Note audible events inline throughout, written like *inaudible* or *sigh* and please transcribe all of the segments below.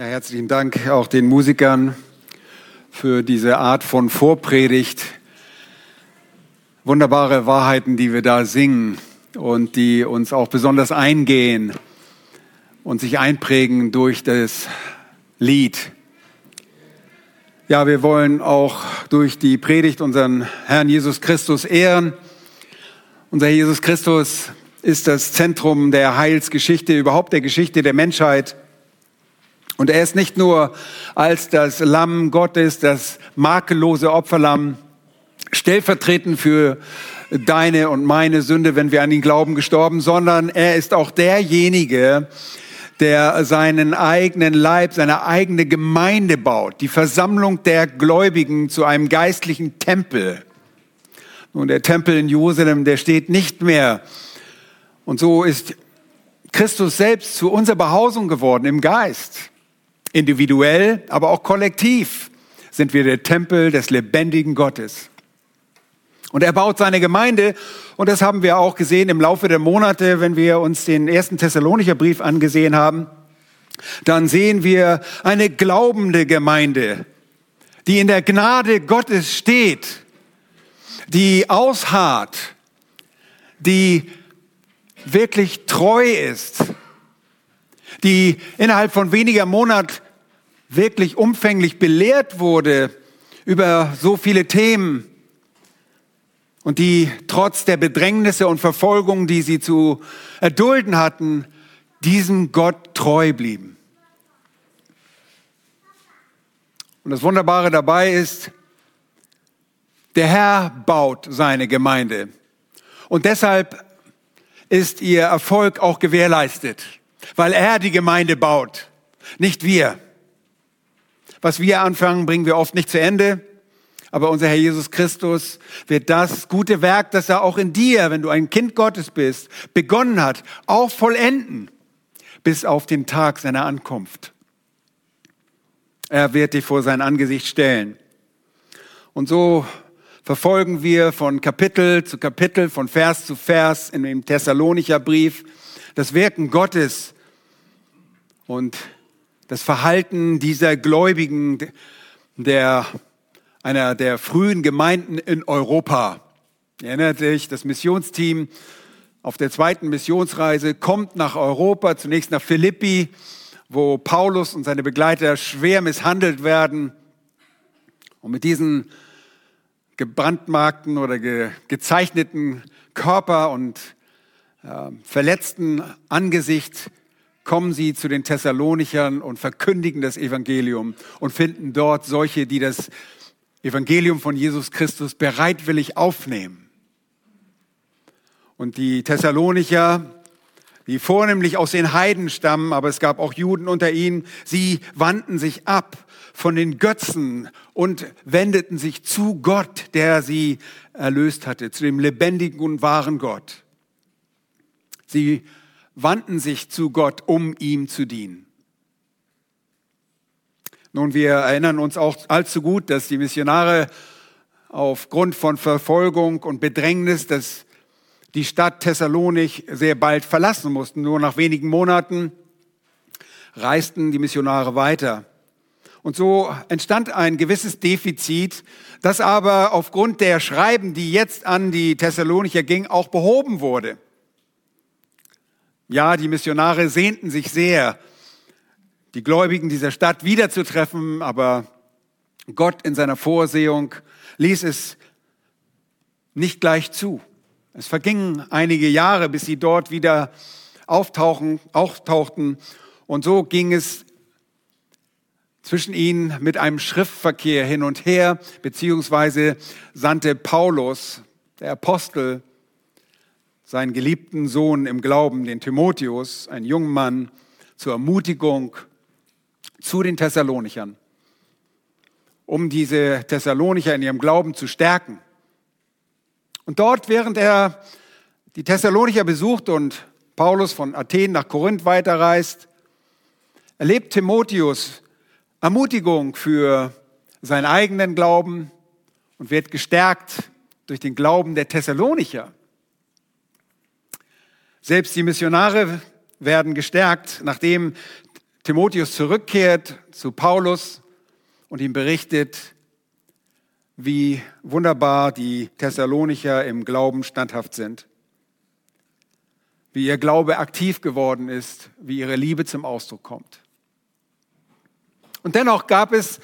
Ja, herzlichen Dank auch den Musikern für diese Art von Vorpredigt. Wunderbare Wahrheiten, die wir da singen und die uns auch besonders eingehen und sich einprägen durch das Lied. Ja, wir wollen auch durch die Predigt unseren Herrn Jesus Christus ehren. Unser Jesus Christus ist das Zentrum der Heilsgeschichte, überhaupt der Geschichte der Menschheit. Und er ist nicht nur als das Lamm Gottes, das makellose Opferlamm, stellvertretend für deine und meine Sünde, wenn wir an ihn glauben, gestorben, sondern er ist auch derjenige, der seinen eigenen Leib, seine eigene Gemeinde baut, die Versammlung der Gläubigen zu einem geistlichen Tempel. Nun, der Tempel in Jerusalem, der steht nicht mehr. Und so ist Christus selbst zu unserer Behausung geworden im Geist. Individuell, aber auch kollektiv sind wir der Tempel des lebendigen Gottes. Und er baut seine Gemeinde, und das haben wir auch gesehen im Laufe der Monate, wenn wir uns den ersten Thessalonicher Brief angesehen haben, dann sehen wir eine glaubende Gemeinde, die in der Gnade Gottes steht, die ausharrt, die wirklich treu ist, die innerhalb von weniger Monaten wirklich umfänglich belehrt wurde über so viele Themen und die trotz der Bedrängnisse und Verfolgung, die sie zu erdulden hatten, diesem Gott treu blieben. Und das Wunderbare dabei ist, der Herr baut seine Gemeinde. Und deshalb ist ihr Erfolg auch gewährleistet weil er die Gemeinde baut, nicht wir. Was wir anfangen, bringen wir oft nicht zu Ende. Aber unser Herr Jesus Christus wird das gute Werk, das er auch in dir, wenn du ein Kind Gottes bist, begonnen hat, auch vollenden, bis auf den Tag seiner Ankunft. Er wird dich vor sein Angesicht stellen. Und so verfolgen wir von Kapitel zu Kapitel, von Vers zu Vers in dem Thessalonicher Brief das Wirken Gottes und das Verhalten dieser Gläubigen, der, einer der frühen Gemeinden in Europa. Erinnert sich, das Missionsteam auf der zweiten Missionsreise kommt nach Europa, zunächst nach Philippi, wo Paulus und seine Begleiter schwer misshandelt werden. Und mit diesen gebrandmarkten oder ge gezeichneten Körper und äh, verletzten Angesicht kommen sie zu den Thessalonichern und verkündigen das Evangelium und finden dort solche, die das Evangelium von Jesus Christus bereitwillig aufnehmen. Und die Thessalonicher, die vornehmlich aus den Heiden stammen, aber es gab auch Juden unter ihnen, sie wandten sich ab von den Götzen und wendeten sich zu Gott, der sie erlöst hatte, zu dem lebendigen und wahren Gott. Sie wandten sich zu Gott, um ihm zu dienen. Nun, wir erinnern uns auch allzu gut, dass die Missionare aufgrund von Verfolgung und Bedrängnis dass die Stadt Thessalonik sehr bald verlassen mussten. Nur nach wenigen Monaten reisten die Missionare weiter. Und so entstand ein gewisses Defizit, das aber aufgrund der Schreiben, die jetzt an die Thessalonicher ging, auch behoben wurde. Ja, die Missionare sehnten sich sehr, die Gläubigen dieser Stadt wiederzutreffen, aber Gott in seiner Vorsehung ließ es nicht gleich zu. Es vergingen einige Jahre, bis sie dort wieder auftauchen, auftauchten. Und so ging es zwischen ihnen mit einem Schriftverkehr hin und her, beziehungsweise sandte Paulus, der Apostel, seinen geliebten Sohn im Glauben, den Timotheus, einen jungen Mann, zur Ermutigung zu den Thessalonichern, um diese Thessalonicher in ihrem Glauben zu stärken. Und dort, während er die Thessalonicher besucht und Paulus von Athen nach Korinth weiterreist, erlebt Timotheus Ermutigung für seinen eigenen Glauben und wird gestärkt durch den Glauben der Thessalonicher. Selbst die Missionare werden gestärkt, nachdem Timotheus zurückkehrt zu Paulus und ihm berichtet, wie wunderbar die Thessalonicher im Glauben standhaft sind, wie ihr Glaube aktiv geworden ist, wie ihre Liebe zum Ausdruck kommt. Und dennoch gab es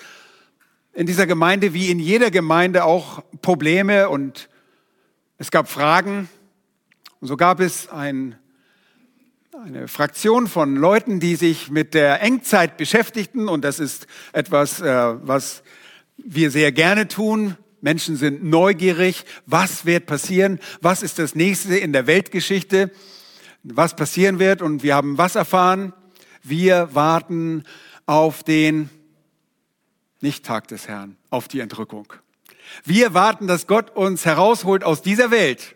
in dieser Gemeinde wie in jeder Gemeinde auch Probleme und es gab Fragen. Und so gab es ein, eine Fraktion von Leuten, die sich mit der Engzeit beschäftigten. Und das ist etwas, äh, was wir sehr gerne tun. Menschen sind neugierig. Was wird passieren? Was ist das nächste in der Weltgeschichte? Was passieren wird? Und wir haben was erfahren? Wir warten auf den nicht Tag des Herrn, auf die Entrückung. Wir warten, dass Gott uns herausholt aus dieser Welt.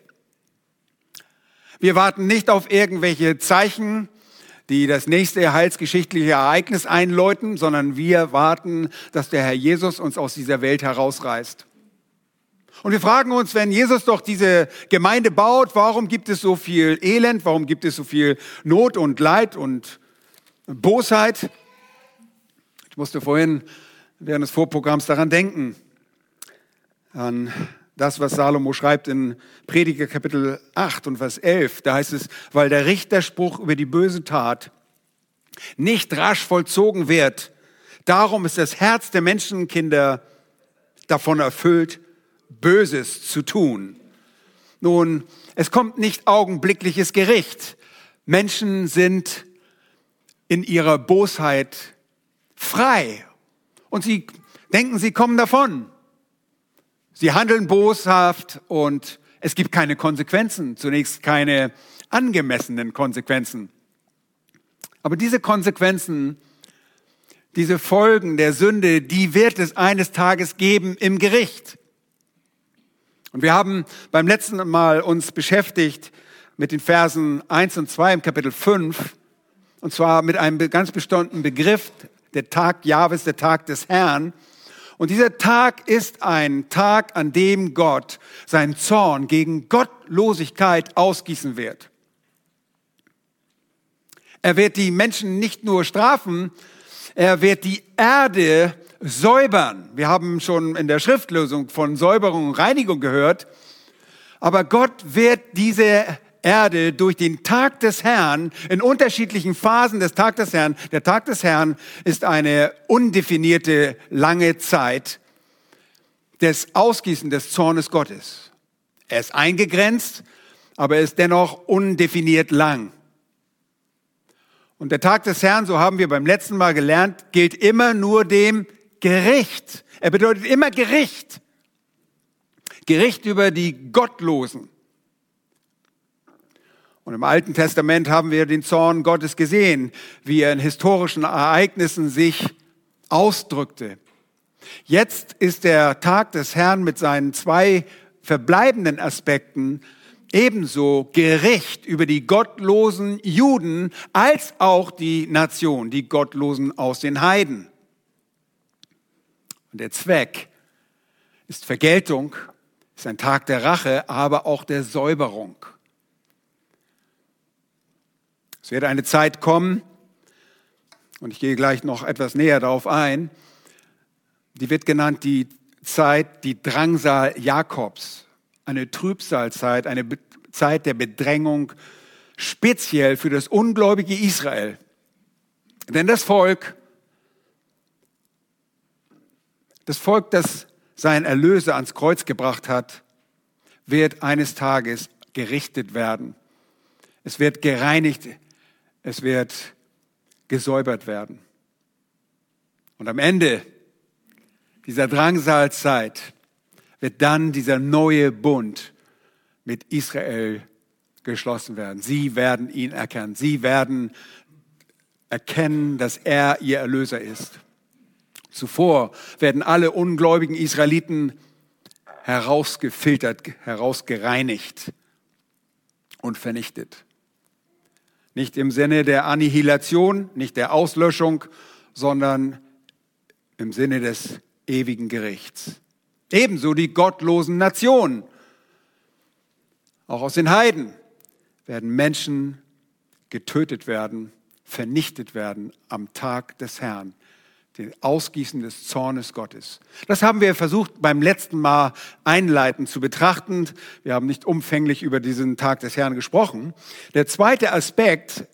Wir warten nicht auf irgendwelche Zeichen, die das nächste heilsgeschichtliche Ereignis einläuten, sondern wir warten, dass der Herr Jesus uns aus dieser Welt herausreißt. Und wir fragen uns, wenn Jesus doch diese Gemeinde baut, warum gibt es so viel Elend, warum gibt es so viel Not und Leid und Bosheit? Ich musste vorhin während des Vorprogramms daran denken an das, was Salomo schreibt in Prediger Kapitel 8 und Vers 11. Da heißt es, weil der Richterspruch über die böse Tat nicht rasch vollzogen wird, darum ist das Herz der Menschenkinder davon erfüllt, Böses zu tun. Nun, es kommt nicht augenblickliches Gericht. Menschen sind in ihrer Bosheit frei und sie denken, sie kommen davon. Sie handeln boshaft und es gibt keine Konsequenzen, zunächst keine angemessenen Konsequenzen. Aber diese Konsequenzen, diese Folgen der Sünde, die wird es eines Tages geben im Gericht. Und wir haben beim letzten Mal uns beschäftigt mit den Versen 1 und 2 im Kapitel 5, und zwar mit einem ganz bestimmten Begriff, der Tag Jahwes, der Tag des Herrn. Und dieser Tag ist ein Tag, an dem Gott seinen Zorn gegen Gottlosigkeit ausgießen wird. Er wird die Menschen nicht nur strafen, er wird die Erde säubern. Wir haben schon in der Schriftlösung von Säuberung und Reinigung gehört. Aber Gott wird diese Erde durch den Tag des Herrn in unterschiedlichen Phasen des Tag des Herrn. Der Tag des Herrn ist eine undefinierte lange Zeit des Ausgießen des Zornes Gottes. Er ist eingegrenzt, aber er ist dennoch undefiniert lang. Und der Tag des Herrn, so haben wir beim letzten Mal gelernt, gilt immer nur dem Gericht. Er bedeutet immer Gericht. Gericht über die Gottlosen. Und im Alten Testament haben wir den Zorn Gottes gesehen, wie er in historischen Ereignissen sich ausdrückte. Jetzt ist der Tag des Herrn mit seinen zwei verbleibenden Aspekten ebenso Gericht über die gottlosen Juden als auch die Nation, die Gottlosen aus den Heiden. Und der Zweck ist Vergeltung, ist ein Tag der Rache, aber auch der Säuberung. Es wird eine Zeit kommen, und ich gehe gleich noch etwas näher darauf ein, die wird genannt die Zeit, die Drangsal Jakobs, eine Trübsalzeit, eine Zeit der Bedrängung, speziell für das ungläubige Israel. Denn das Volk, das Volk, das seinen Erlöser ans Kreuz gebracht hat, wird eines Tages gerichtet werden. Es wird gereinigt es wird gesäubert werden. Und am Ende dieser Drangsalzeit wird dann dieser neue Bund mit Israel geschlossen werden. Sie werden ihn erkennen. Sie werden erkennen, dass er ihr Erlöser ist. Zuvor werden alle ungläubigen Israeliten herausgefiltert, herausgereinigt und vernichtet. Nicht im Sinne der Annihilation, nicht der Auslöschung, sondern im Sinne des ewigen Gerichts. Ebenso die gottlosen Nationen. Auch aus den Heiden werden Menschen getötet werden, vernichtet werden am Tag des Herrn, den Ausgießen des Zornes Gottes. Das haben wir versucht beim letzten Mal einleitend zu betrachten. Wir haben nicht umfänglich über diesen Tag des Herrn gesprochen. Der zweite Aspekt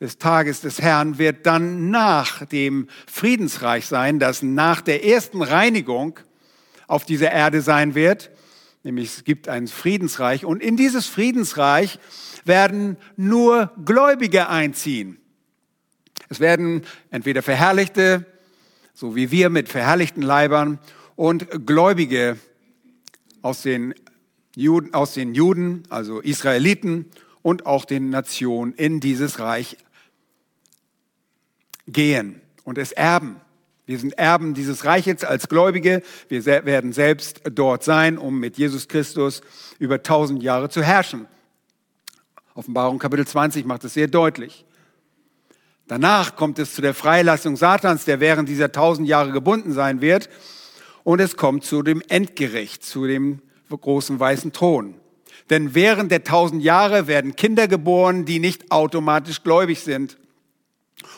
des Tages des Herrn wird dann nach dem Friedensreich sein, das nach der ersten Reinigung auf dieser Erde sein wird. Nämlich es gibt ein Friedensreich und in dieses Friedensreich werden nur Gläubige einziehen. Es werden entweder Verherrlichte, so wie wir mit verherrlichten Leibern, und Gläubige aus den Juden, aus den Juden also Israeliten und auch den Nationen in dieses Reich gehen und es erben. Wir sind Erben dieses Reiches als Gläubige. Wir werden selbst dort sein, um mit Jesus Christus über tausend Jahre zu herrschen. Offenbarung Kapitel 20 macht es sehr deutlich. Danach kommt es zu der Freilassung Satans, der während dieser tausend Jahre gebunden sein wird. Und es kommt zu dem Endgericht, zu dem großen weißen Thron. Denn während der tausend Jahre werden Kinder geboren, die nicht automatisch gläubig sind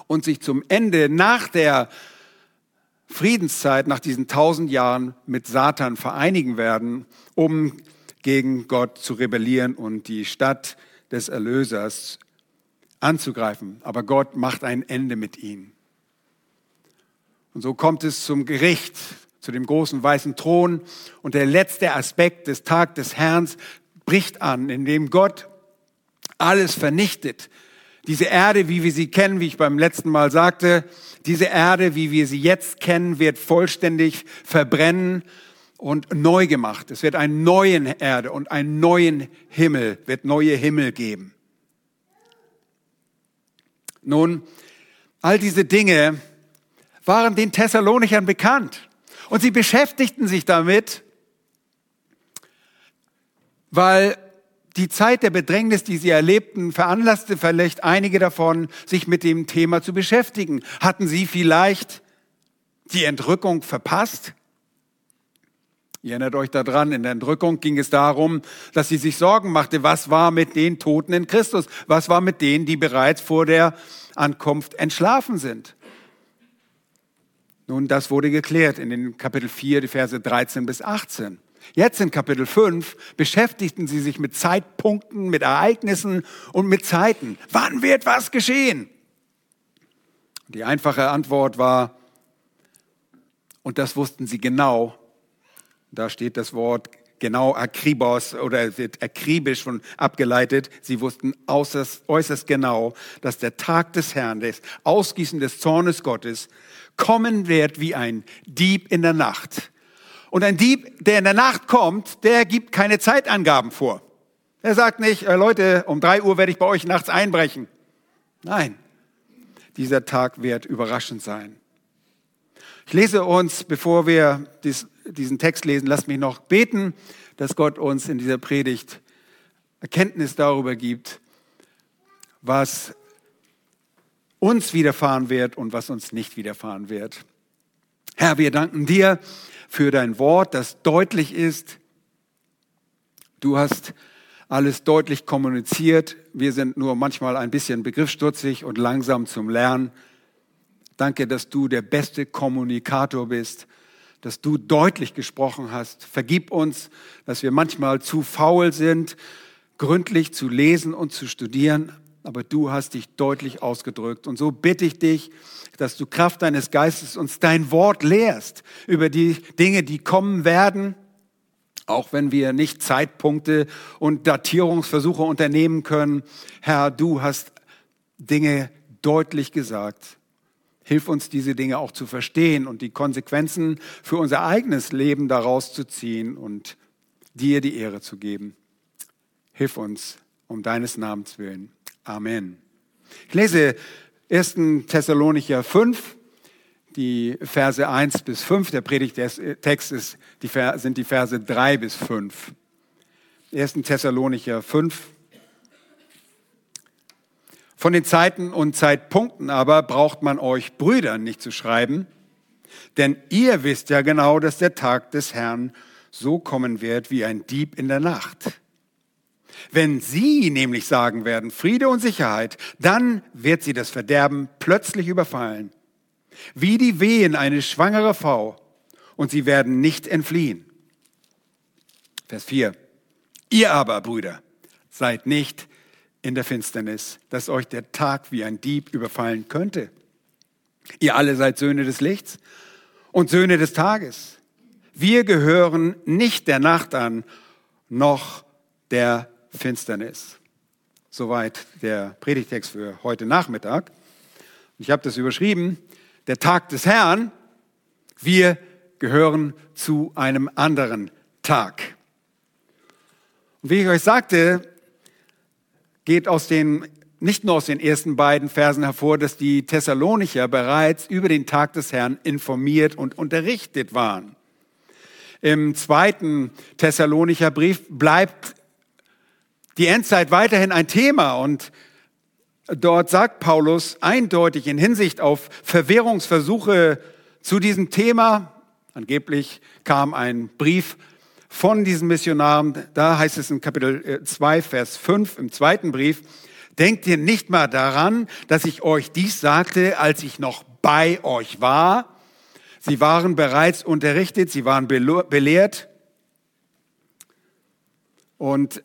und sich zum Ende nach der Friedenszeit, nach diesen tausend Jahren mit Satan vereinigen werden, um gegen Gott zu rebellieren und die Stadt des Erlösers anzugreifen. Aber Gott macht ein Ende mit ihnen. Und so kommt es zum Gericht, zu dem großen weißen Thron. Und der letzte Aspekt des Tag des Herrn bricht an, indem Gott alles vernichtet. Diese Erde, wie wir sie kennen, wie ich beim letzten Mal sagte, diese Erde, wie wir sie jetzt kennen, wird vollständig verbrennen und neu gemacht. Es wird eine neue Erde und einen neuen Himmel, wird neue Himmel geben. Nun, all diese Dinge waren den Thessalonichern bekannt und sie beschäftigten sich damit, weil die Zeit der Bedrängnis, die sie erlebten, veranlasste vielleicht einige davon, sich mit dem Thema zu beschäftigen. Hatten sie vielleicht die Entrückung verpasst? Ihr erinnert euch daran, in der Entrückung ging es darum, dass sie sich Sorgen machte, was war mit den Toten in Christus? Was war mit denen, die bereits vor der Ankunft entschlafen sind? Nun, das wurde geklärt in den Kapitel 4, die Verse 13 bis 18. Jetzt in Kapitel 5 beschäftigten sie sich mit Zeitpunkten, mit Ereignissen und mit Zeiten. Wann wird was geschehen? Die einfache Antwort war, und das wussten sie genau, da steht das Wort genau akribos oder wird akribisch von abgeleitet. Sie wussten äußerst, äußerst genau, dass der Tag des Herrn, das Ausgießen des Zornes Gottes, kommen wird wie ein Dieb in der Nacht. Und ein Dieb, der in der Nacht kommt, der gibt keine Zeitangaben vor. Er sagt nicht, äh, Leute, um drei Uhr werde ich bei euch nachts einbrechen. Nein, dieser Tag wird überraschend sein. Ich lese uns, bevor wir dies, diesen Text lesen, lasst mich noch beten, dass Gott uns in dieser Predigt Erkenntnis darüber gibt, was uns widerfahren wird und was uns nicht widerfahren wird. Herr, wir danken dir für dein Wort, das deutlich ist. Du hast alles deutlich kommuniziert. Wir sind nur manchmal ein bisschen begriffsstutzig und langsam zum Lernen. Danke, dass du der beste Kommunikator bist, dass du deutlich gesprochen hast. Vergib uns, dass wir manchmal zu faul sind, gründlich zu lesen und zu studieren, aber du hast dich deutlich ausgedrückt. Und so bitte ich dich, dass du Kraft deines Geistes uns dein Wort lehrst über die Dinge, die kommen werden, auch wenn wir nicht Zeitpunkte und Datierungsversuche unternehmen können. Herr, du hast Dinge deutlich gesagt. Hilf uns, diese Dinge auch zu verstehen und die Konsequenzen für unser eigenes Leben daraus zu ziehen und dir die Ehre zu geben. Hilf uns um deines Namens willen. Amen. Ich lese 1. Thessalonicher 5, die Verse 1 bis 5. Der Predigtext ist, die, sind die Verse 3 bis 5. 1. Thessalonicher 5. Von den Zeiten und Zeitpunkten aber braucht man euch Brüdern nicht zu schreiben, denn ihr wisst ja genau, dass der Tag des Herrn so kommen wird wie ein Dieb in der Nacht. Wenn sie nämlich sagen werden, Friede und Sicherheit, dann wird sie das Verderben plötzlich überfallen. Wie die Wehen eine schwangere Frau und sie werden nicht entfliehen. Vers 4. Ihr aber, Brüder, seid nicht in der Finsternis, dass euch der Tag wie ein Dieb überfallen könnte. Ihr alle seid Söhne des Lichts und Söhne des Tages. Wir gehören nicht der Nacht an, noch der Finsternis. Soweit der Predigtext für heute Nachmittag. Ich habe das überschrieben, der Tag des Herrn. Wir gehören zu einem anderen Tag. Und wie ich euch sagte, geht aus den, nicht nur aus den ersten beiden Versen hervor, dass die Thessalonicher bereits über den Tag des Herrn informiert und unterrichtet waren. Im zweiten Thessalonicher Brief bleibt die Endzeit weiterhin ein Thema und dort sagt Paulus eindeutig in Hinsicht auf Verwehrungsversuche zu diesem Thema, angeblich kam ein Brief von diesen Missionaren, da heißt es in Kapitel 2, äh, Vers 5 im zweiten Brief, denkt ihr nicht mal daran, dass ich euch dies sagte, als ich noch bei euch war? Sie waren bereits unterrichtet, sie waren belehrt und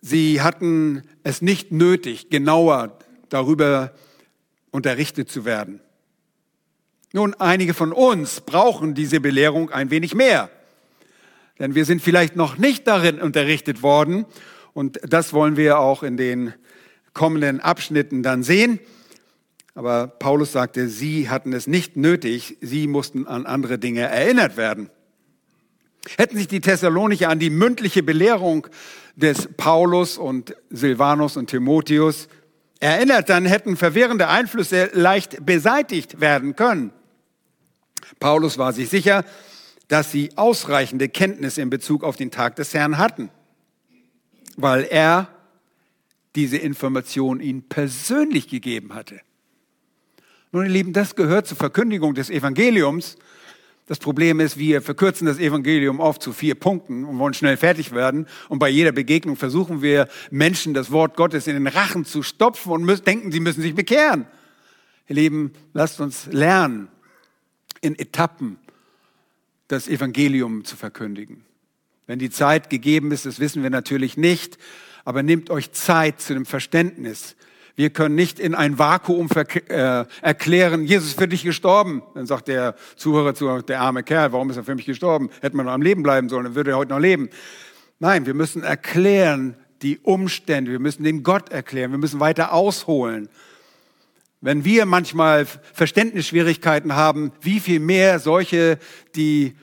sie hatten es nicht nötig, genauer darüber unterrichtet zu werden. Nun, einige von uns brauchen diese Belehrung ein wenig mehr, denn wir sind vielleicht noch nicht darin unterrichtet worden und das wollen wir auch in den kommenden Abschnitten dann sehen. Aber Paulus sagte, sie hatten es nicht nötig, sie mussten an andere Dinge erinnert werden. Hätten sich die Thessalonicher an die mündliche Belehrung des Paulus und Silvanus und Timotheus erinnert, dann hätten verwirrende Einflüsse leicht beseitigt werden können. Paulus war sich sicher, dass sie ausreichende Kenntnis in Bezug auf den Tag des Herrn hatten, weil er diese Information ihnen persönlich gegeben hatte. Nun, ihr Lieben, das gehört zur Verkündigung des Evangeliums. Das Problem ist, wir verkürzen das Evangelium oft zu vier Punkten und wollen schnell fertig werden. Und bei jeder Begegnung versuchen wir Menschen das Wort Gottes in den Rachen zu stopfen und müssen, denken, sie müssen sich bekehren. Ihr Lieben, lasst uns lernen, in Etappen das Evangelium zu verkündigen. Wenn die Zeit gegeben ist, das wissen wir natürlich nicht, aber nehmt euch Zeit zu dem Verständnis, wir können nicht in ein Vakuum äh, erklären, Jesus ist für dich gestorben. Dann sagt der Zuhörer zu, der arme Kerl, warum ist er für mich gestorben? Hätte man noch am Leben bleiben sollen, dann würde er heute noch leben. Nein, wir müssen erklären die Umstände, wir müssen den Gott erklären, wir müssen weiter ausholen. Wenn wir manchmal Verständnisschwierigkeiten haben, wie viel mehr solche, die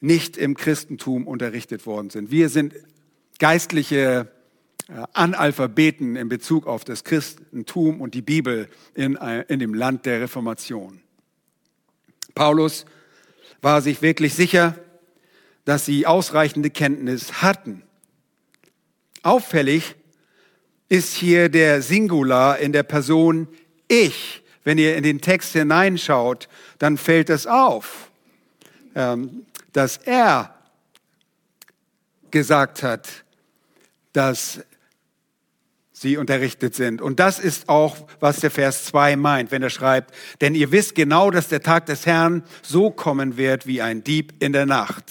nicht im Christentum unterrichtet worden sind. Wir sind geistliche äh, Analphabeten in Bezug auf das Christentum und die Bibel in, äh, in dem Land der Reformation. Paulus war sich wirklich sicher, dass sie ausreichende Kenntnis hatten. Auffällig ist hier der Singular in der Person ich. Wenn ihr in den Text hineinschaut, dann fällt es auf, ähm, dass er gesagt hat, dass sie unterrichtet sind. Und das ist auch, was der Vers 2 meint, wenn er schreibt, denn ihr wisst genau, dass der Tag des Herrn so kommen wird wie ein Dieb in der Nacht.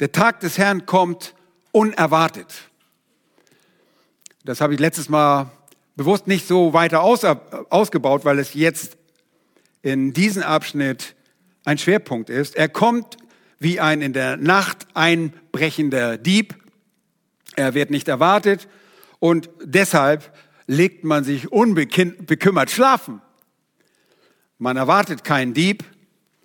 Der Tag des Herrn kommt unerwartet. Das habe ich letztes Mal bewusst nicht so weiter aus, ausgebaut, weil es jetzt in diesem Abschnitt ein Schwerpunkt ist. Er kommt wie ein in der Nacht einbrechender Dieb er wird nicht erwartet und deshalb legt man sich unbekümmert schlafen. Man erwartet keinen Dieb,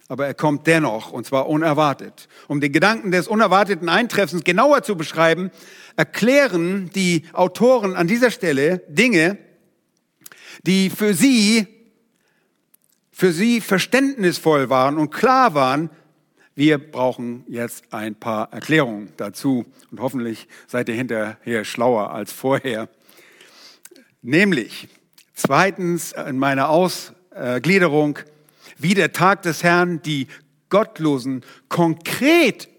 aber er kommt dennoch, und zwar unerwartet. Um den Gedanken des unerwarteten Eintreffens genauer zu beschreiben, erklären die Autoren an dieser Stelle Dinge, die für sie, für sie verständnisvoll waren und klar waren, wir brauchen jetzt ein paar Erklärungen dazu und hoffentlich seid ihr hinterher schlauer als vorher. Nämlich, zweitens in meiner Ausgliederung, wie der Tag des Herrn die Gottlosen konkret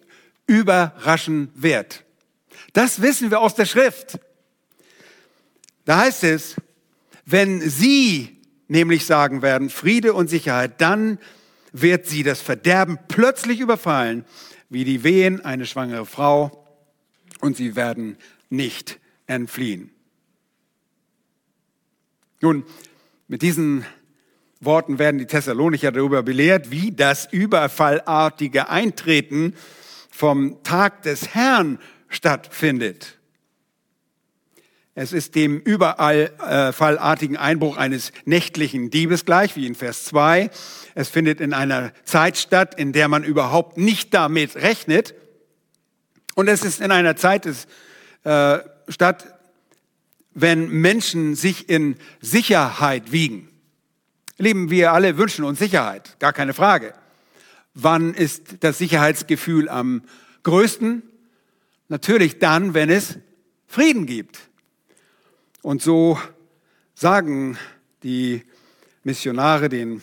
überraschen wird. Das wissen wir aus der Schrift. Da heißt es, wenn sie nämlich sagen werden, Friede und Sicherheit, dann wird sie das Verderben plötzlich überfallen, wie die Wehen eine schwangere Frau, und sie werden nicht entfliehen. Nun, mit diesen Worten werden die Thessalonicher darüber belehrt, wie das überfallartige Eintreten vom Tag des Herrn stattfindet. Es ist dem überfallartigen Einbruch eines nächtlichen Diebes gleich, wie in Vers 2. Es findet in einer Zeit statt, in der man überhaupt nicht damit rechnet. Und es ist in einer Zeit des, äh, statt, wenn Menschen sich in Sicherheit wiegen. Lieben, wir alle wünschen uns Sicherheit, gar keine Frage. Wann ist das Sicherheitsgefühl am größten? Natürlich dann, wenn es Frieden gibt. Und so sagen die Missionare den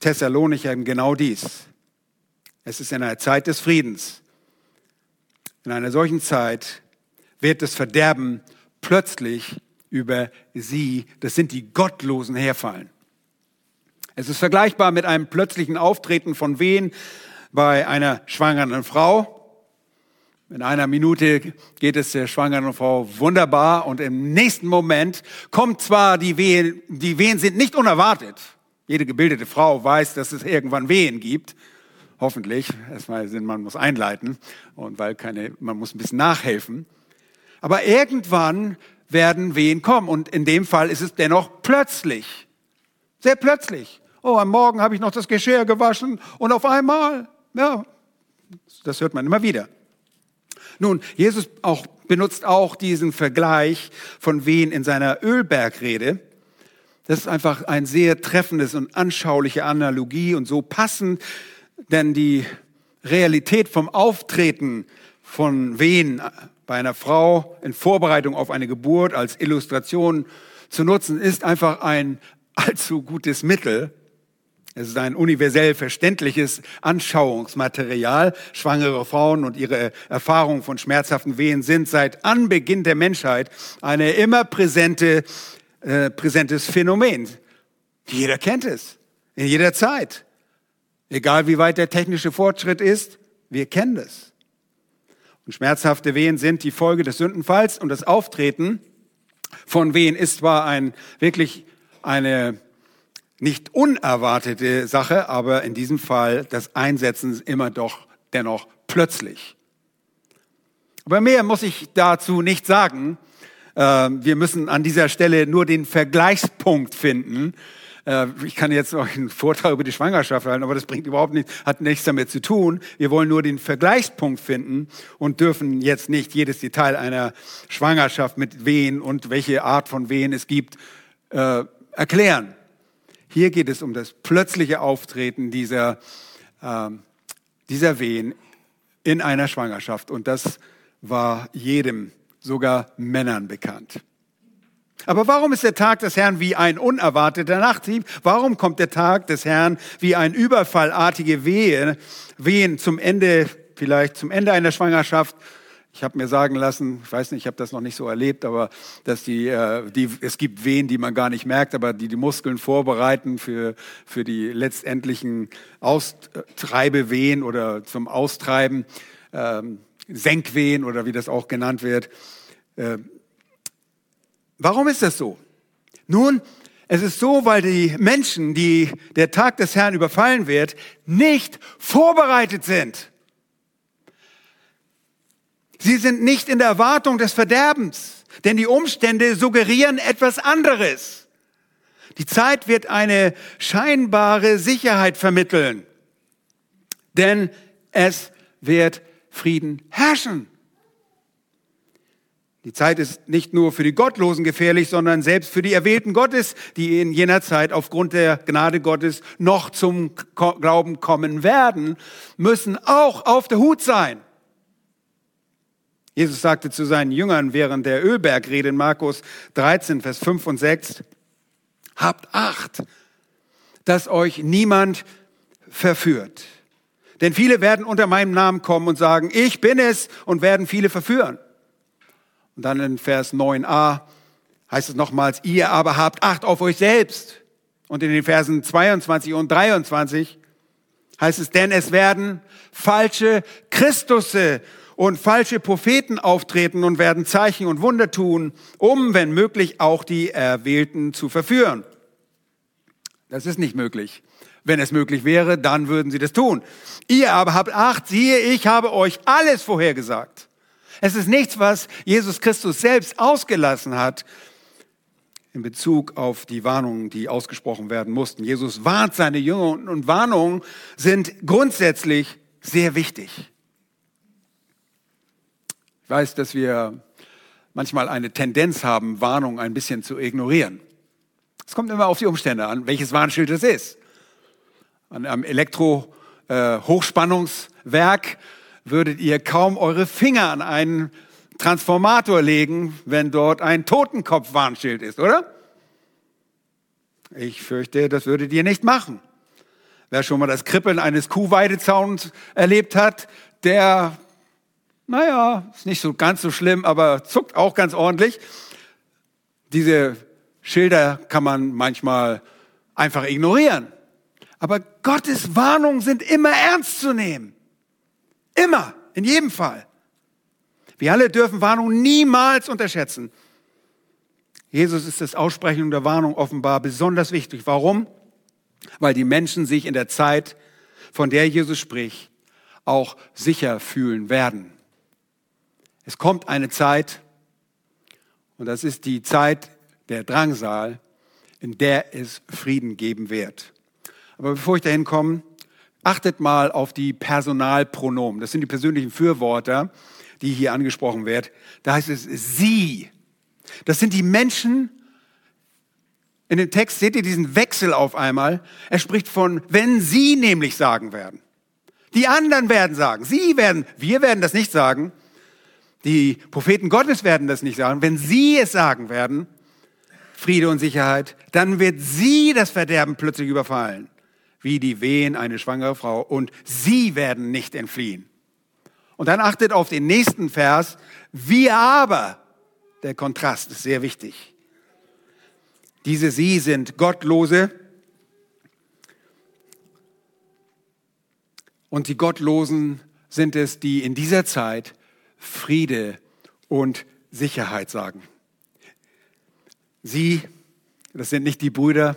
Thessalonichern genau dies. Es ist in einer Zeit des Friedens. In einer solchen Zeit wird das Verderben plötzlich über sie, das sind die Gottlosen, herfallen. Es ist vergleichbar mit einem plötzlichen Auftreten von Wehen bei einer schwangeren Frau. In einer Minute geht es der schwangeren Frau wunderbar und im nächsten Moment kommt zwar die Wehen, die Wehen sind nicht unerwartet. Jede gebildete Frau weiß, dass es irgendwann Wehen gibt. Hoffentlich. Erstmal sind, man muss einleiten und weil keine, man muss ein bisschen nachhelfen. Aber irgendwann werden Wehen kommen und in dem Fall ist es dennoch plötzlich. Sehr plötzlich. Oh, am Morgen habe ich noch das Geschirr gewaschen und auf einmal, ja, das hört man immer wieder. Nun, Jesus auch, benutzt auch diesen Vergleich von Wehen in seiner Ölbergrede. Das ist einfach ein sehr treffendes und anschauliche Analogie und so passend, denn die Realität vom Auftreten von Wehen bei einer Frau in Vorbereitung auf eine Geburt als Illustration zu nutzen, ist einfach ein allzu gutes Mittel, es ist ein universell verständliches Anschauungsmaterial. Schwangere Frauen und ihre Erfahrungen von schmerzhaften Wehen sind seit Anbeginn der Menschheit eine immer präsente, äh, präsentes Phänomen. Jeder kennt es. In jeder Zeit. Egal wie weit der technische Fortschritt ist, wir kennen es. Und schmerzhafte Wehen sind die Folge des Sündenfalls und das Auftreten von Wehen ist zwar ein, wirklich eine nicht unerwartete Sache, aber in diesem Fall das Einsetzen immer doch dennoch plötzlich. Aber mehr muss ich dazu nicht sagen. Ähm, wir müssen an dieser Stelle nur den Vergleichspunkt finden. Äh, ich kann jetzt auch einen Vortrag über die Schwangerschaft halten, aber das bringt überhaupt nichts, hat nichts damit zu tun. Wir wollen nur den Vergleichspunkt finden und dürfen jetzt nicht jedes Detail einer Schwangerschaft mit Wehen und welche Art von Wehen es gibt äh, erklären. Hier geht es um das plötzliche Auftreten dieser, äh, dieser Wehen in einer Schwangerschaft. Und das war jedem, sogar Männern bekannt. Aber warum ist der Tag des Herrn wie ein unerwarteter Nachthieb? Warum kommt der Tag des Herrn wie ein überfallartige Wehe, Wehen zum Ende, vielleicht zum Ende einer Schwangerschaft ich habe mir sagen lassen, ich weiß nicht, ich habe das noch nicht so erlebt, aber dass die, äh, die, es gibt Wehen, die man gar nicht merkt, aber die die Muskeln vorbereiten für, für die letztendlichen Austreibewehen oder zum Austreiben, ähm, Senkwehen oder wie das auch genannt wird. Äh, warum ist das so? Nun, es ist so, weil die Menschen, die der Tag des Herrn überfallen wird, nicht vorbereitet sind. Sie sind nicht in der Erwartung des Verderbens, denn die Umstände suggerieren etwas anderes. Die Zeit wird eine scheinbare Sicherheit vermitteln, denn es wird Frieden herrschen. Die Zeit ist nicht nur für die Gottlosen gefährlich, sondern selbst für die Erwählten Gottes, die in jener Zeit aufgrund der Gnade Gottes noch zum Glauben kommen werden, müssen auch auf der Hut sein. Jesus sagte zu seinen Jüngern während der Ölbergrede in Markus 13, Vers 5 und 6, habt Acht, dass euch niemand verführt. Denn viele werden unter meinem Namen kommen und sagen, ich bin es und werden viele verführen. Und dann in Vers 9a heißt es nochmals, ihr aber habt Acht auf euch selbst. Und in den Versen 22 und 23 heißt es, denn es werden falsche Christusse und falsche Propheten auftreten und werden Zeichen und Wunder tun, um, wenn möglich, auch die Erwählten zu verführen. Das ist nicht möglich. Wenn es möglich wäre, dann würden sie das tun. Ihr aber habt Acht, siehe, ich habe euch alles vorhergesagt. Es ist nichts, was Jesus Christus selbst ausgelassen hat in Bezug auf die Warnungen, die ausgesprochen werden mussten. Jesus warnt seine Jünger und Warnungen sind grundsätzlich sehr wichtig. Ich weiß, dass wir manchmal eine Tendenz haben, Warnungen ein bisschen zu ignorieren. Es kommt immer auf die Umstände an, welches Warnschild es ist. An einem Elektro-Hochspannungswerk äh, würdet ihr kaum eure Finger an einen Transformator legen, wenn dort ein Totenkopf-Warnschild ist, oder? Ich fürchte, das würdet ihr nicht machen. Wer schon mal das Kribbeln eines Kuhweidezauns erlebt hat, der, naja, ist nicht so ganz so schlimm, aber zuckt auch ganz ordentlich. Diese Schilder kann man manchmal einfach ignorieren. Aber Gottes Warnungen sind immer ernst zu nehmen. Immer, in jedem Fall. Wir alle dürfen Warnungen niemals unterschätzen. Jesus ist das Aussprechen der Warnung offenbar besonders wichtig. Warum? Weil die Menschen sich in der Zeit, von der Jesus spricht, auch sicher fühlen werden. Es kommt eine Zeit, und das ist die Zeit der Drangsal, in der es Frieden geben wird. Aber bevor ich dahin komme, achtet mal auf die Personalpronomen. Das sind die persönlichen Fürworter, die hier angesprochen werden. Da heißt es sie. Das sind die Menschen, in dem Text seht ihr diesen Wechsel auf einmal. Er spricht von, wenn sie nämlich sagen werden. Die anderen werden sagen. Sie werden, wir werden das nicht sagen. Die Propheten Gottes werden das nicht sagen. Wenn sie es sagen werden, Friede und Sicherheit, dann wird sie das Verderben plötzlich überfallen wie die Wehen eine schwangere Frau und sie werden nicht entfliehen. Und dann achtet auf den nächsten Vers, wir aber, der Kontrast ist sehr wichtig. Diese sie sind Gottlose und die Gottlosen sind es, die in dieser Zeit Friede und Sicherheit sagen. Sie, das sind nicht die Brüder,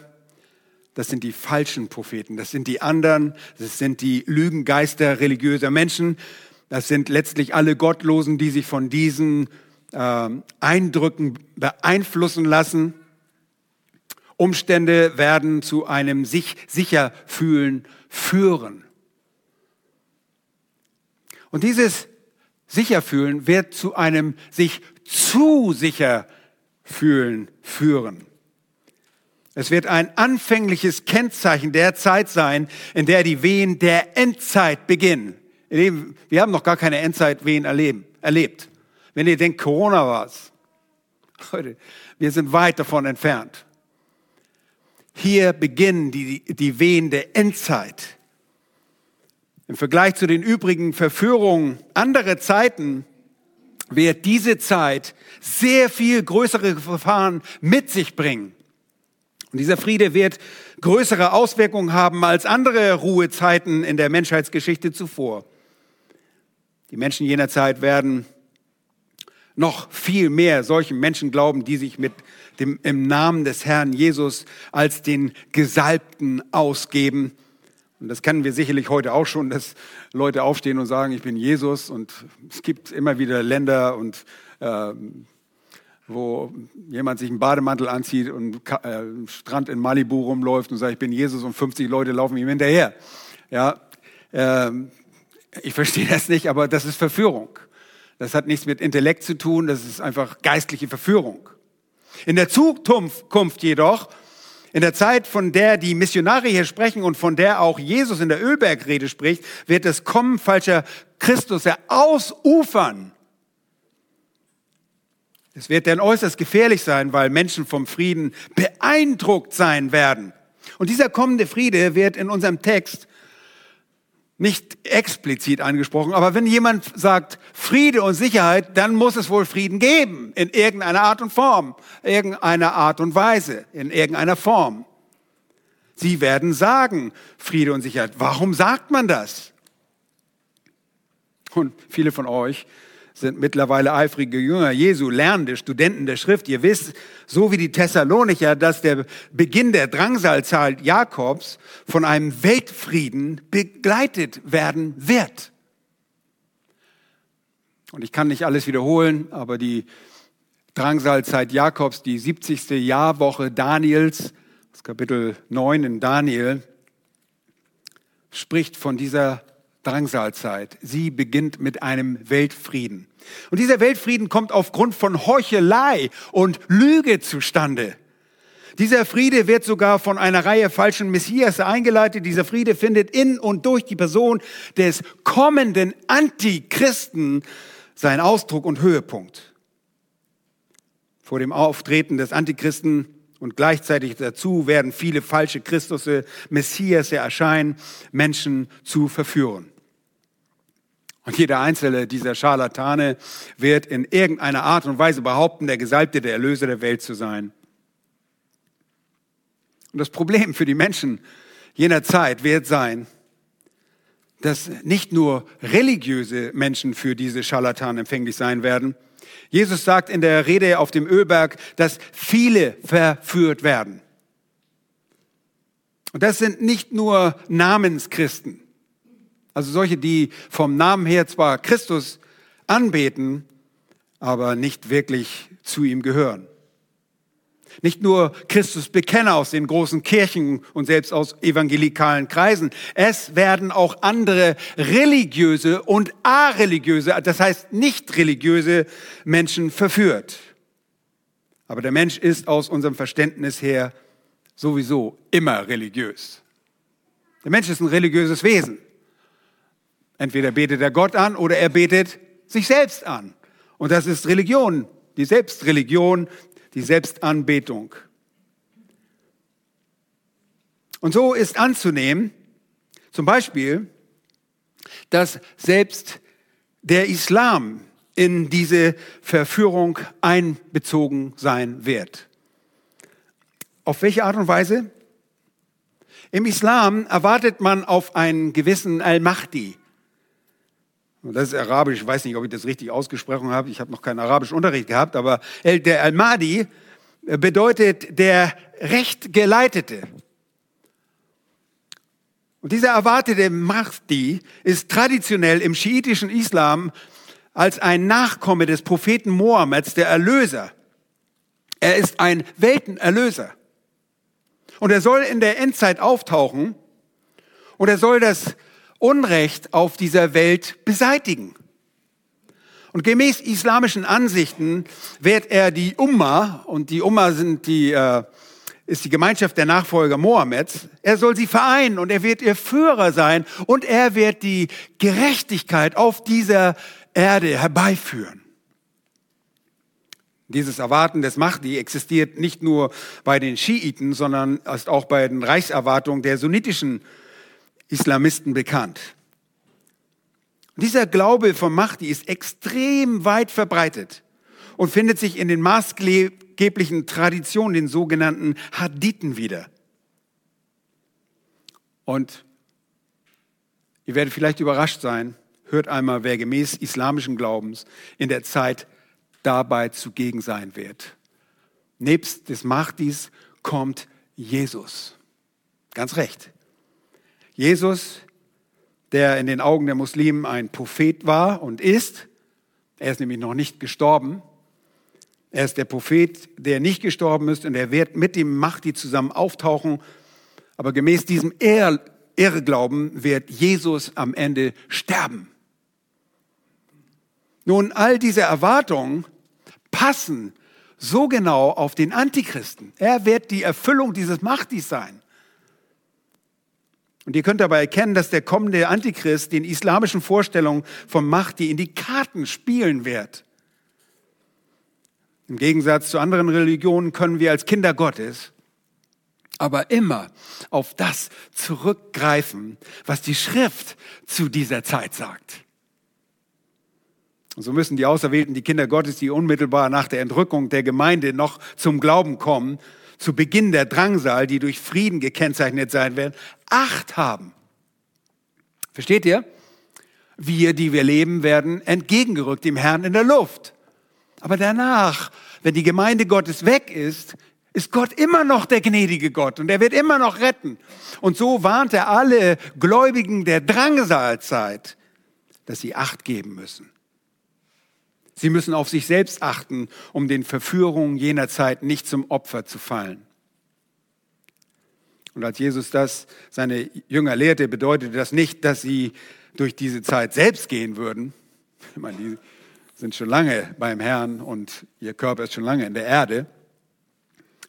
das sind die falschen Propheten, das sind die anderen, das sind die Lügengeister religiöser Menschen, das sind letztlich alle Gottlosen, die sich von diesen äh, Eindrücken beeinflussen lassen. Umstände werden zu einem sich sicher fühlen führen. Und dieses Sicherfühlen wird zu einem sich zu sicher fühlen führen. Es wird ein anfängliches Kennzeichen der Zeit sein, in der die Wehen der Endzeit beginnen. Wir haben noch gar keine Endzeitwehen erlebt. Wenn ihr denkt, Corona war es. *laughs* Leute, wir sind weit davon entfernt. Hier beginnen die, die Wehen der Endzeit. Im Vergleich zu den übrigen Verführungen anderer Zeiten wird diese Zeit sehr viel größere Verfahren mit sich bringen. Und dieser Friede wird größere Auswirkungen haben als andere Ruhezeiten in der Menschheitsgeschichte zuvor. Die Menschen jener Zeit werden noch viel mehr solchen Menschen glauben, die sich mit dem, im Namen des Herrn Jesus als den Gesalbten ausgeben. Und das kennen wir sicherlich heute auch schon, dass Leute aufstehen und sagen, ich bin Jesus. Und es gibt immer wieder Länder und äh, wo jemand sich einen Bademantel anzieht und äh, Strand in Malibu rumläuft und sagt, ich bin Jesus und 50 Leute laufen ihm hinterher. Ja, äh, ich verstehe das nicht, aber das ist Verführung. Das hat nichts mit Intellekt zu tun, das ist einfach geistliche Verführung. In der Zukunft jedoch, in der Zeit, von der die Missionare hier sprechen und von der auch Jesus in der Ölbergrede spricht, wird das Kommen falscher Christus ja ausufern es wird dann äußerst gefährlich sein, weil Menschen vom Frieden beeindruckt sein werden. Und dieser kommende Friede wird in unserem Text nicht explizit angesprochen, aber wenn jemand sagt Friede und Sicherheit, dann muss es wohl Frieden geben, in irgendeiner Art und Form, irgendeiner Art und Weise, in irgendeiner Form. Sie werden sagen Friede und Sicherheit. Warum sagt man das? Und viele von euch sind mittlerweile eifrige Jünger Jesu, lernende Studenten der Schrift. Ihr wisst, so wie die Thessalonicher, dass der Beginn der Drangsalzahl Jakobs von einem Weltfrieden begleitet werden wird. Und ich kann nicht alles wiederholen, aber die Drangsalzeit Jakobs, die 70. Jahrwoche Daniels, das Kapitel 9 in Daniel, spricht von dieser Drangsalzeit. Sie beginnt mit einem Weltfrieden. Und dieser Weltfrieden kommt aufgrund von Heuchelei und Lüge zustande. Dieser Friede wird sogar von einer Reihe falschen Messias eingeleitet. Dieser Friede findet in und durch die Person des kommenden Antichristen seinen Ausdruck und Höhepunkt. Vor dem Auftreten des Antichristen und gleichzeitig dazu werden viele falsche Christusse, Messias erscheinen, Menschen zu verführen. Und jeder einzelne dieser Scharlatane wird in irgendeiner Art und Weise behaupten, der Gesalbte, der Erlöser der Welt zu sein. Und das Problem für die Menschen jener Zeit wird sein, dass nicht nur religiöse Menschen für diese Scharlatanen empfänglich sein werden. Jesus sagt in der Rede auf dem Ölberg, dass viele verführt werden. Und das sind nicht nur Namenschristen. Also solche, die vom Namen her zwar Christus anbeten, aber nicht wirklich zu ihm gehören. Nicht nur Christus Bekenner aus den großen Kirchen und selbst aus evangelikalen Kreisen. Es werden auch andere religiöse und areligiöse, das heißt nicht religiöse Menschen verführt. Aber der Mensch ist aus unserem Verständnis her sowieso immer religiös. Der Mensch ist ein religiöses Wesen. Entweder betet er Gott an oder er betet sich selbst an. Und das ist Religion, die Selbstreligion, die Selbstanbetung. Und so ist anzunehmen, zum Beispiel, dass selbst der Islam in diese Verführung einbezogen sein wird. Auf welche Art und Weise? Im Islam erwartet man auf einen gewissen Al-Mahdi, das ist Arabisch, ich weiß nicht, ob ich das richtig ausgesprochen habe, ich habe noch keinen arabischen Unterricht gehabt, aber der Al-Mahdi bedeutet der Rechtgeleitete. Und dieser erwartete Mahdi ist traditionell im schiitischen Islam als ein Nachkomme des Propheten Mohammeds, der Erlöser. Er ist ein Weltenerlöser. Und er soll in der Endzeit auftauchen und er soll das Unrecht auf dieser Welt beseitigen. Und gemäß islamischen Ansichten wird er die Umma, und die Umma sind die, äh, ist die Gemeinschaft der Nachfolger Mohammeds, er soll sie vereinen und er wird ihr Führer sein und er wird die Gerechtigkeit auf dieser Erde herbeiführen. Dieses Erwarten des Mahdi existiert nicht nur bei den Schiiten, sondern ist auch bei den Reichserwartungen der sunnitischen Islamisten bekannt. Dieser Glaube vom Mahdi ist extrem weit verbreitet und findet sich in den maßgeblichen Traditionen, den sogenannten Hadithen wieder. Und ihr werdet vielleicht überrascht sein, hört einmal, wer gemäß islamischen Glaubens in der Zeit dabei zugegen sein wird. Nebst des Mahdis kommt Jesus. Ganz recht. Jesus, der in den Augen der Muslimen ein Prophet war und ist, er ist nämlich noch nicht gestorben, er ist der Prophet, der nicht gestorben ist und er wird mit dem Mahdi zusammen auftauchen. Aber gemäß diesem Irrglauben wird Jesus am Ende sterben. Nun, all diese Erwartungen passen so genau auf den Antichristen. Er wird die Erfüllung dieses Mahdis sein. Und ihr könnt dabei erkennen, dass der kommende Antichrist den islamischen Vorstellungen von Mahdi in die Karten spielen wird. Im Gegensatz zu anderen Religionen können wir als Kinder Gottes aber immer auf das zurückgreifen, was die Schrift zu dieser Zeit sagt. Und so müssen die Auserwählten, die Kinder Gottes, die unmittelbar nach der Entrückung der Gemeinde noch zum Glauben kommen, zu Beginn der Drangsal, die durch Frieden gekennzeichnet sein werden, Acht haben. Versteht ihr? Wir, die wir leben, werden entgegengerückt dem Herrn in der Luft. Aber danach, wenn die Gemeinde Gottes weg ist, ist Gott immer noch der gnädige Gott und er wird immer noch retten. Und so warnt er alle Gläubigen der Drangsalzeit, dass sie Acht geben müssen. Sie müssen auf sich selbst achten, um den Verführungen jener Zeit nicht zum Opfer zu fallen. Und als Jesus das seine Jünger lehrte, bedeutete das nicht, dass sie durch diese Zeit selbst gehen würden. Ich meine, die sind schon lange beim Herrn und ihr Körper ist schon lange in der Erde.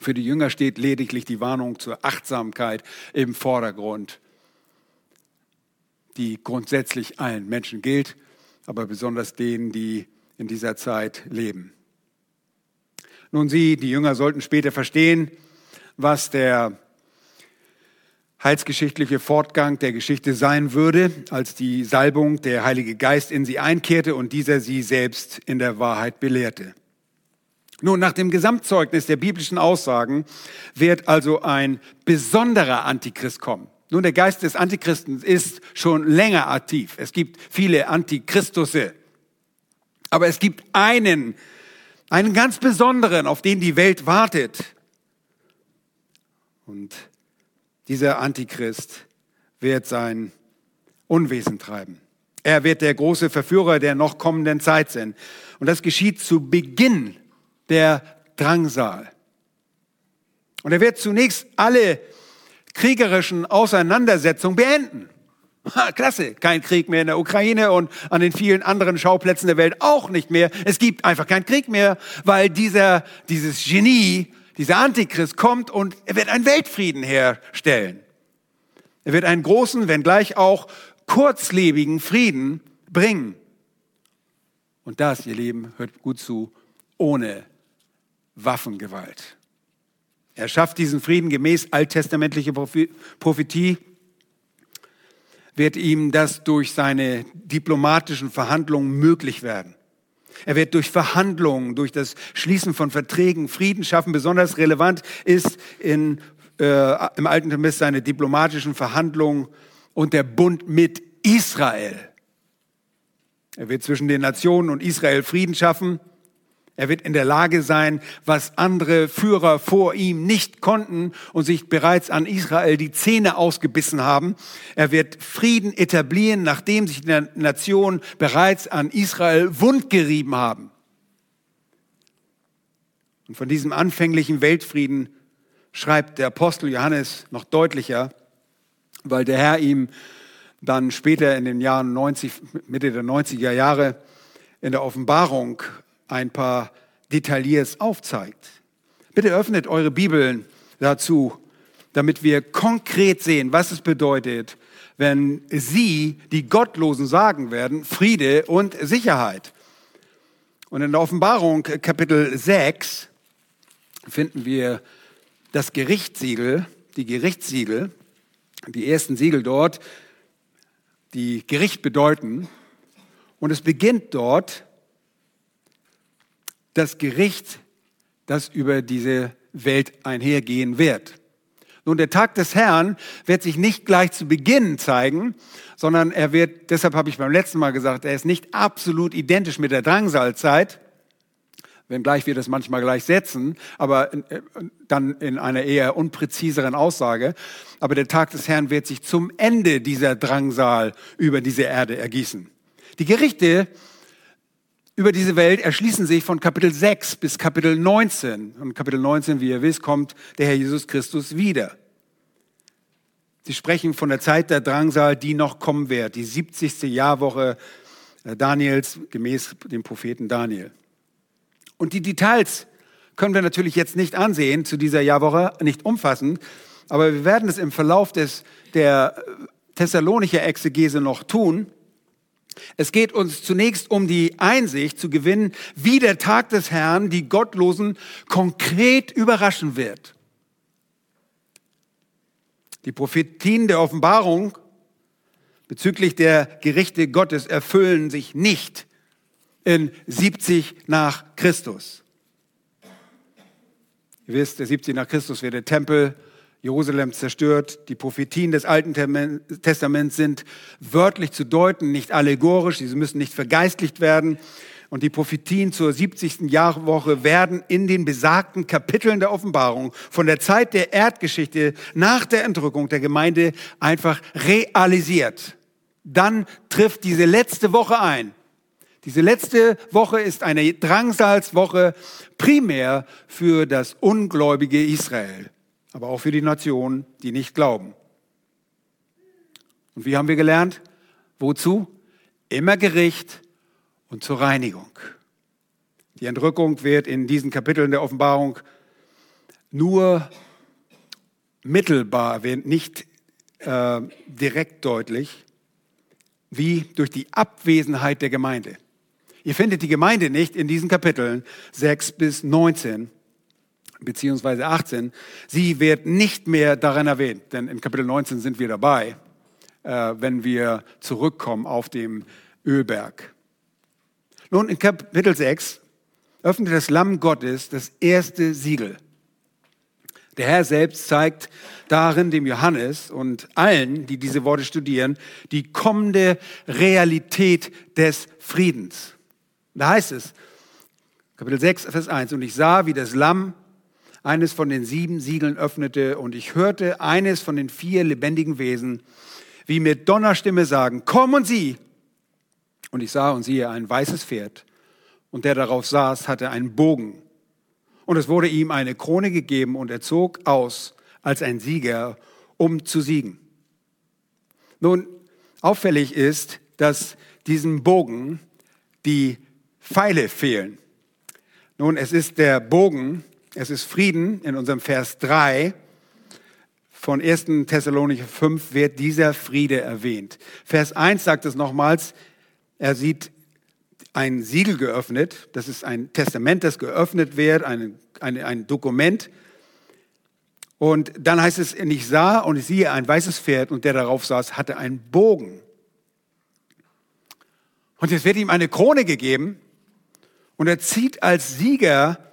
Für die Jünger steht lediglich die Warnung zur Achtsamkeit im Vordergrund, die grundsätzlich allen Menschen gilt, aber besonders denen, die in dieser Zeit leben. Nun, Sie, die Jünger, sollten später verstehen, was der heilsgeschichtliche Fortgang der Geschichte sein würde, als die Salbung der Heilige Geist in sie einkehrte und dieser sie selbst in der Wahrheit belehrte. Nun, nach dem Gesamtzeugnis der biblischen Aussagen wird also ein besonderer Antichrist kommen. Nun, der Geist des Antichristen ist schon länger aktiv. Es gibt viele Antichristusse. Aber es gibt einen, einen ganz besonderen, auf den die Welt wartet. Und dieser Antichrist wird sein Unwesen treiben. Er wird der große Verführer der noch kommenden Zeit sein. Und das geschieht zu Beginn der Drangsal. Und er wird zunächst alle kriegerischen Auseinandersetzungen beenden. Ha, klasse, kein Krieg mehr in der Ukraine und an den vielen anderen Schauplätzen der Welt auch nicht mehr. Es gibt einfach keinen Krieg mehr, weil dieser, dieses Genie, dieser Antichrist kommt und er wird einen Weltfrieden herstellen. Er wird einen großen, wenngleich auch kurzlebigen Frieden bringen. Und das, ihr Lieben, hört gut zu, ohne Waffengewalt. Er schafft diesen Frieden gemäß alttestamentlicher Prophetie, wird ihm das durch seine diplomatischen Verhandlungen möglich werden. Er wird durch Verhandlungen, durch das Schließen von Verträgen Frieden schaffen. Besonders relevant ist in, äh, im Alten Testament seine diplomatischen Verhandlungen und der Bund mit Israel. Er wird zwischen den Nationen und Israel Frieden schaffen. Er wird in der Lage sein, was andere Führer vor ihm nicht konnten und sich bereits an Israel die Zähne ausgebissen haben. Er wird Frieden etablieren, nachdem sich die Nationen bereits an Israel wundgerieben haben. Und von diesem anfänglichen Weltfrieden schreibt der Apostel Johannes noch deutlicher, weil der Herr ihm dann später in den Jahren 90, Mitte der 90er Jahre in der Offenbarung ein paar Details aufzeigt. Bitte öffnet eure Bibeln dazu, damit wir konkret sehen, was es bedeutet, wenn sie, die Gottlosen, sagen werden, Friede und Sicherheit. Und in der Offenbarung Kapitel 6 finden wir das Gerichtssiegel, die Gerichtssiegel, die ersten Siegel dort, die Gericht bedeuten. Und es beginnt dort das Gericht, das über diese Welt einhergehen wird. Nun, der Tag des Herrn wird sich nicht gleich zu Beginn zeigen, sondern er wird, deshalb habe ich beim letzten Mal gesagt, er ist nicht absolut identisch mit der Drangsalzeit, wenngleich wir das manchmal gleich setzen, aber äh, dann in einer eher unpräziseren Aussage. Aber der Tag des Herrn wird sich zum Ende dieser Drangsal über diese Erde ergießen. Die Gerichte über diese Welt erschließen sich von Kapitel 6 bis Kapitel 19. Und Kapitel 19, wie ihr wisst, kommt der Herr Jesus Christus wieder. Sie sprechen von der Zeit der Drangsal, die noch kommen wird, die 70. Jahrwoche äh, Daniels gemäß dem Propheten Daniel. Und die Details können wir natürlich jetzt nicht ansehen zu dieser Jahrwoche, nicht umfassend, aber wir werden es im Verlauf des, der Thessalonicher Exegese noch tun. Es geht uns zunächst um die Einsicht zu gewinnen, wie der Tag des Herrn die Gottlosen konkret überraschen wird. Die Prophetien der Offenbarung bezüglich der Gerichte Gottes erfüllen sich nicht in 70 nach Christus. Ihr wisst, der 70 nach Christus wird der Tempel Jerusalem zerstört. Die Prophetien des Alten Testaments sind wörtlich zu deuten, nicht allegorisch. Sie müssen nicht vergeistlicht werden. Und die Prophetien zur 70. Jahrwoche werden in den besagten Kapiteln der Offenbarung von der Zeit der Erdgeschichte nach der Entrückung der Gemeinde einfach realisiert. Dann trifft diese letzte Woche ein. Diese letzte Woche ist eine Drangsalswoche primär für das ungläubige Israel aber auch für die Nationen, die nicht glauben. Und wie haben wir gelernt? Wozu? Immer Gericht und zur Reinigung. Die Entrückung wird in diesen Kapiteln der Offenbarung nur mittelbar erwähnt, nicht äh, direkt deutlich, wie durch die Abwesenheit der Gemeinde. Ihr findet die Gemeinde nicht in diesen Kapiteln 6 bis 19, beziehungsweise 18, sie wird nicht mehr darin erwähnt, denn in Kapitel 19 sind wir dabei, äh, wenn wir zurückkommen auf dem Ölberg. Nun, in Kapitel 6 öffnet das Lamm Gottes das erste Siegel. Der Herr selbst zeigt darin dem Johannes und allen, die diese Worte studieren, die kommende Realität des Friedens. Da heißt es, Kapitel 6, Vers 1, und ich sah, wie das Lamm eines von den sieben Siegeln öffnete und ich hörte eines von den vier lebendigen Wesen, wie mit Donnerstimme sagen, komm und sieh. Und ich sah und siehe ein weißes Pferd und der darauf saß, hatte einen Bogen. Und es wurde ihm eine Krone gegeben und er zog aus als ein Sieger, um zu siegen. Nun, auffällig ist, dass diesem Bogen die Pfeile fehlen. Nun, es ist der Bogen, es ist Frieden in unserem Vers 3 von 1. Thessalonicher 5 wird dieser Friede erwähnt. Vers 1 sagt es nochmals, er sieht ein Siegel geöffnet, das ist ein Testament, das geöffnet wird, ein, ein, ein Dokument. Und dann heißt es, ich sah und ich siehe ein weißes Pferd und der darauf saß, hatte einen Bogen. Und jetzt wird ihm eine Krone gegeben und er zieht als Sieger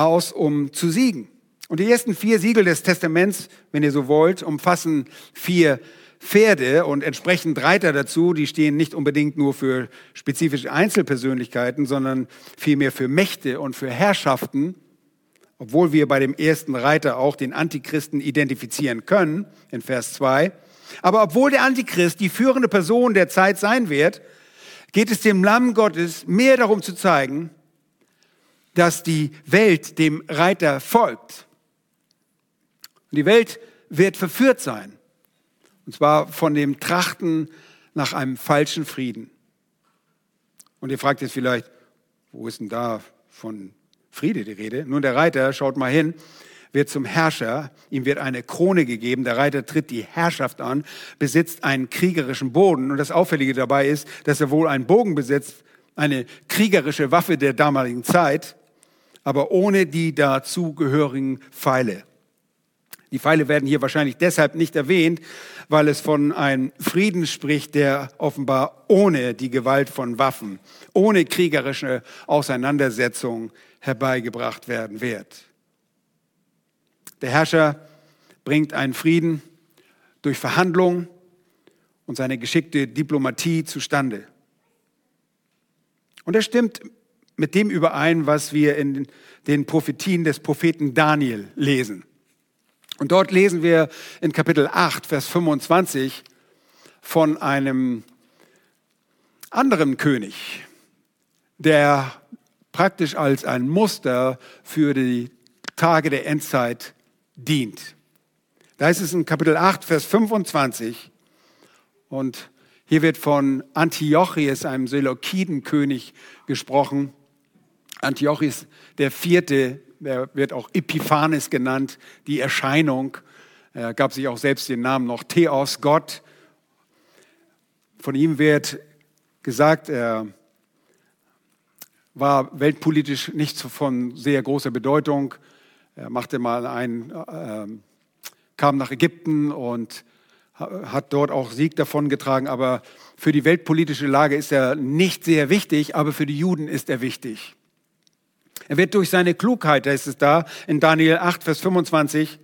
aus, um zu siegen. Und die ersten vier Siegel des Testaments, wenn ihr so wollt, umfassen vier Pferde und entsprechend Reiter dazu. Die stehen nicht unbedingt nur für spezifische Einzelpersönlichkeiten, sondern vielmehr für Mächte und für Herrschaften. Obwohl wir bei dem ersten Reiter auch den Antichristen identifizieren können, in Vers 2. Aber obwohl der Antichrist die führende Person der Zeit sein wird, geht es dem Lamm Gottes mehr darum zu zeigen, dass die Welt dem Reiter folgt. Und die Welt wird verführt sein. Und zwar von dem Trachten nach einem falschen Frieden. Und ihr fragt jetzt vielleicht, wo ist denn da von Friede die Rede? Nun, der Reiter, schaut mal hin, wird zum Herrscher, ihm wird eine Krone gegeben, der Reiter tritt die Herrschaft an, besitzt einen kriegerischen Boden. Und das Auffällige dabei ist, dass er wohl einen Bogen besitzt, eine kriegerische Waffe der damaligen Zeit aber ohne die dazugehörigen Pfeile. Die Pfeile werden hier wahrscheinlich deshalb nicht erwähnt, weil es von einem Frieden spricht, der offenbar ohne die Gewalt von Waffen, ohne kriegerische Auseinandersetzung herbeigebracht werden wird. Der Herrscher bringt einen Frieden durch Verhandlung und seine geschickte Diplomatie zustande. Und er stimmt mit dem überein, was wir in den Prophetien des Propheten Daniel lesen. Und dort lesen wir in Kapitel 8, Vers 25 von einem anderen König, der praktisch als ein Muster für die Tage der Endzeit dient. Da ist es in Kapitel 8, Vers 25. Und hier wird von Antiochus, einem Seleukidenkönig, gesprochen. Antiochus der Vierte, der wird auch Epiphanes genannt, die Erscheinung. Er gab sich auch selbst den Namen noch Theos, Gott. Von ihm wird gesagt, er war weltpolitisch nicht von sehr großer Bedeutung. Er machte mal einen äh, kam nach Ägypten und hat dort auch Sieg davongetragen, aber für die weltpolitische Lage ist er nicht sehr wichtig, aber für die Juden ist er wichtig. Er wird durch seine Klugheit, da ist es da, in Daniel 8, Vers 25,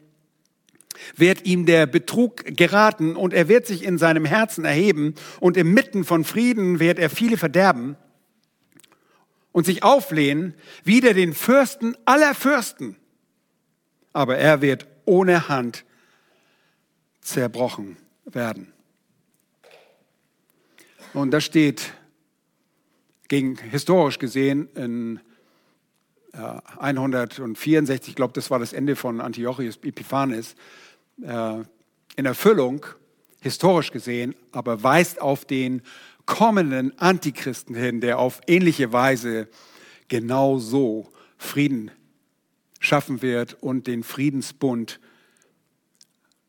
wird ihm der Betrug geraten und er wird sich in seinem Herzen erheben und im Mitten von Frieden wird er viele verderben und sich auflehnen wider den Fürsten aller Fürsten. Aber er wird ohne Hand zerbrochen werden. Und das steht gegen, historisch gesehen in 164, ich glaube, das war das Ende von Antiochus Epiphanes, äh, in Erfüllung, historisch gesehen, aber weist auf den kommenden Antichristen hin, der auf ähnliche Weise genau so Frieden schaffen wird und den Friedensbund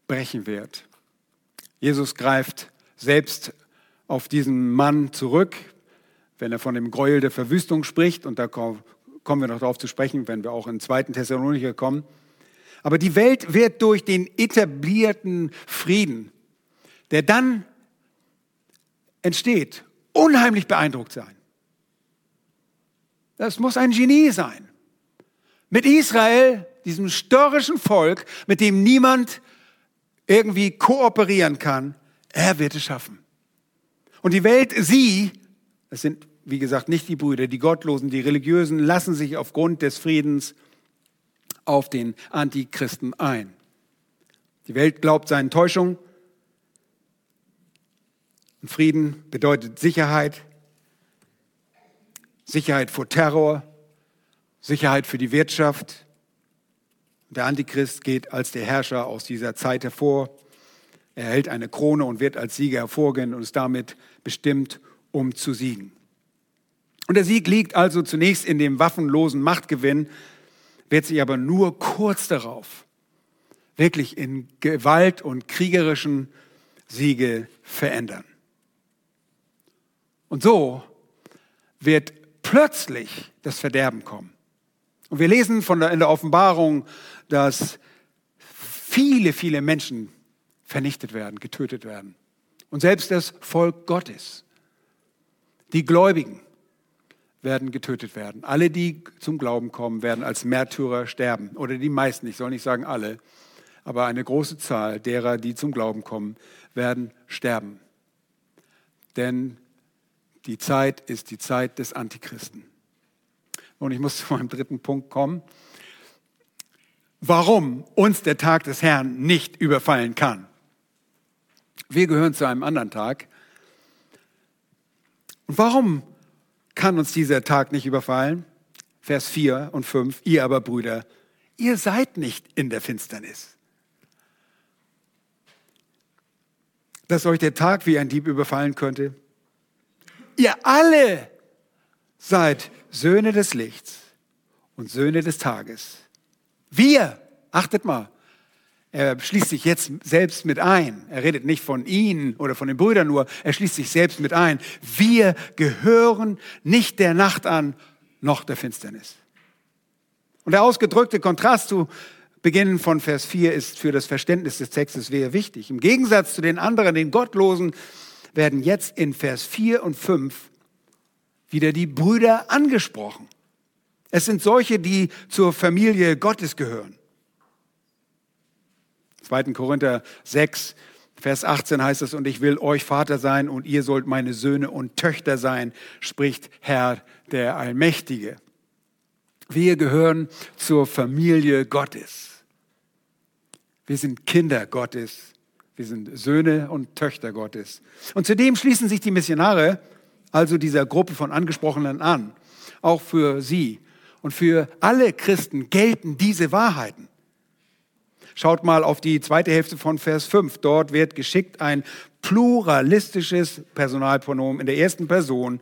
brechen wird. Jesus greift selbst auf diesen Mann zurück, wenn er von dem Gräuel der Verwüstung spricht, und da kommen wir noch darauf zu sprechen, wenn wir auch in 2. Thessalonicher kommen. Aber die Welt wird durch den etablierten Frieden, der dann entsteht, unheimlich beeindruckt sein. Das muss ein Genie sein. Mit Israel, diesem störrischen Volk, mit dem niemand irgendwie kooperieren kann, er wird es schaffen. Und die Welt, sie, es sind wie gesagt nicht die Brüder, die Gottlosen, die Religiösen, lassen sich aufgrund des Friedens auf den Antichristen ein. Die Welt glaubt seinen Täuschungen. Frieden bedeutet Sicherheit, Sicherheit vor Terror, Sicherheit für die Wirtschaft. Der Antichrist geht als der Herrscher aus dieser Zeit hervor. Er erhält eine Krone und wird als Sieger hervorgehen und ist damit bestimmt, um zu siegen. Und der Sieg liegt also zunächst in dem waffenlosen Machtgewinn, wird sich aber nur kurz darauf wirklich in Gewalt und kriegerischen Siege verändern. Und so wird plötzlich das Verderben kommen. Und wir lesen von der, in der Offenbarung, dass viele, viele Menschen vernichtet werden, getötet werden. Und selbst das Volk Gottes, die Gläubigen, werden getötet werden. Alle, die zum Glauben kommen, werden als Märtyrer sterben. Oder die meisten, ich soll nicht sagen alle, aber eine große Zahl derer, die zum Glauben kommen, werden sterben. Denn die Zeit ist die Zeit des Antichristen. Und ich muss zu meinem dritten Punkt kommen. Warum uns der Tag des Herrn nicht überfallen kann. Wir gehören zu einem anderen Tag. Und warum kann uns dieser Tag nicht überfallen. Vers 4 und 5, ihr aber Brüder, ihr seid nicht in der Finsternis. Dass euch der Tag wie ein Dieb überfallen könnte. Ihr alle seid Söhne des Lichts und Söhne des Tages. Wir, achtet mal, er schließt sich jetzt selbst mit ein. Er redet nicht von ihnen oder von den Brüdern nur, er schließt sich selbst mit ein. Wir gehören nicht der Nacht an, noch der Finsternis. Und der ausgedrückte Kontrast zu Beginn von Vers 4 ist für das Verständnis des Textes sehr wichtig. Im Gegensatz zu den anderen, den Gottlosen, werden jetzt in Vers 4 und 5 wieder die Brüder angesprochen. Es sind solche, die zur Familie Gottes gehören. 2. Korinther 6, Vers 18 heißt es, und ich will euch Vater sein und ihr sollt meine Söhne und Töchter sein, spricht Herr der Allmächtige. Wir gehören zur Familie Gottes. Wir sind Kinder Gottes. Wir sind Söhne und Töchter Gottes. Und zudem schließen sich die Missionare, also dieser Gruppe von Angesprochenen an. Auch für sie und für alle Christen gelten diese Wahrheiten. Schaut mal auf die zweite Hälfte von Vers 5. Dort wird geschickt ein pluralistisches Personalpronomen in der ersten Person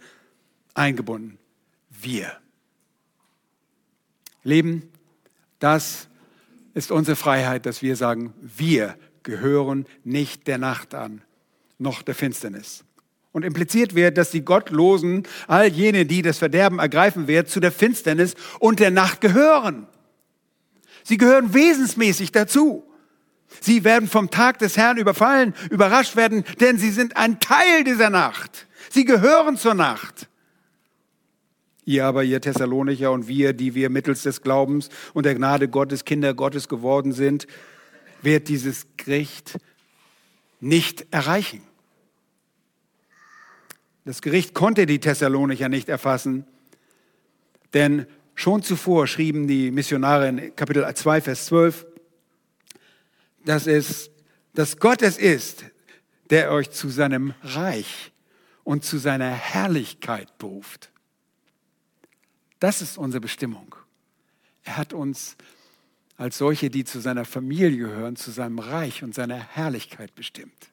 eingebunden. Wir. Leben, das ist unsere Freiheit, dass wir sagen, wir gehören nicht der Nacht an, noch der Finsternis. Und impliziert wird, dass die Gottlosen, all jene, die das Verderben ergreifen werden, zu der Finsternis und der Nacht gehören. Sie gehören wesensmäßig dazu. Sie werden vom Tag des Herrn überfallen, überrascht werden, denn sie sind ein Teil dieser Nacht. Sie gehören zur Nacht. Ihr aber, ihr Thessalonicher und wir, die wir mittels des Glaubens und der Gnade Gottes Kinder Gottes geworden sind, wird dieses Gericht nicht erreichen. Das Gericht konnte die Thessalonicher nicht erfassen, denn schon zuvor schrieben die Missionare in Kapitel 2, Vers 12, dass es, dass Gott es ist, der euch zu seinem Reich und zu seiner Herrlichkeit beruft. Das ist unsere Bestimmung. Er hat uns als solche, die zu seiner Familie gehören, zu seinem Reich und seiner Herrlichkeit bestimmt.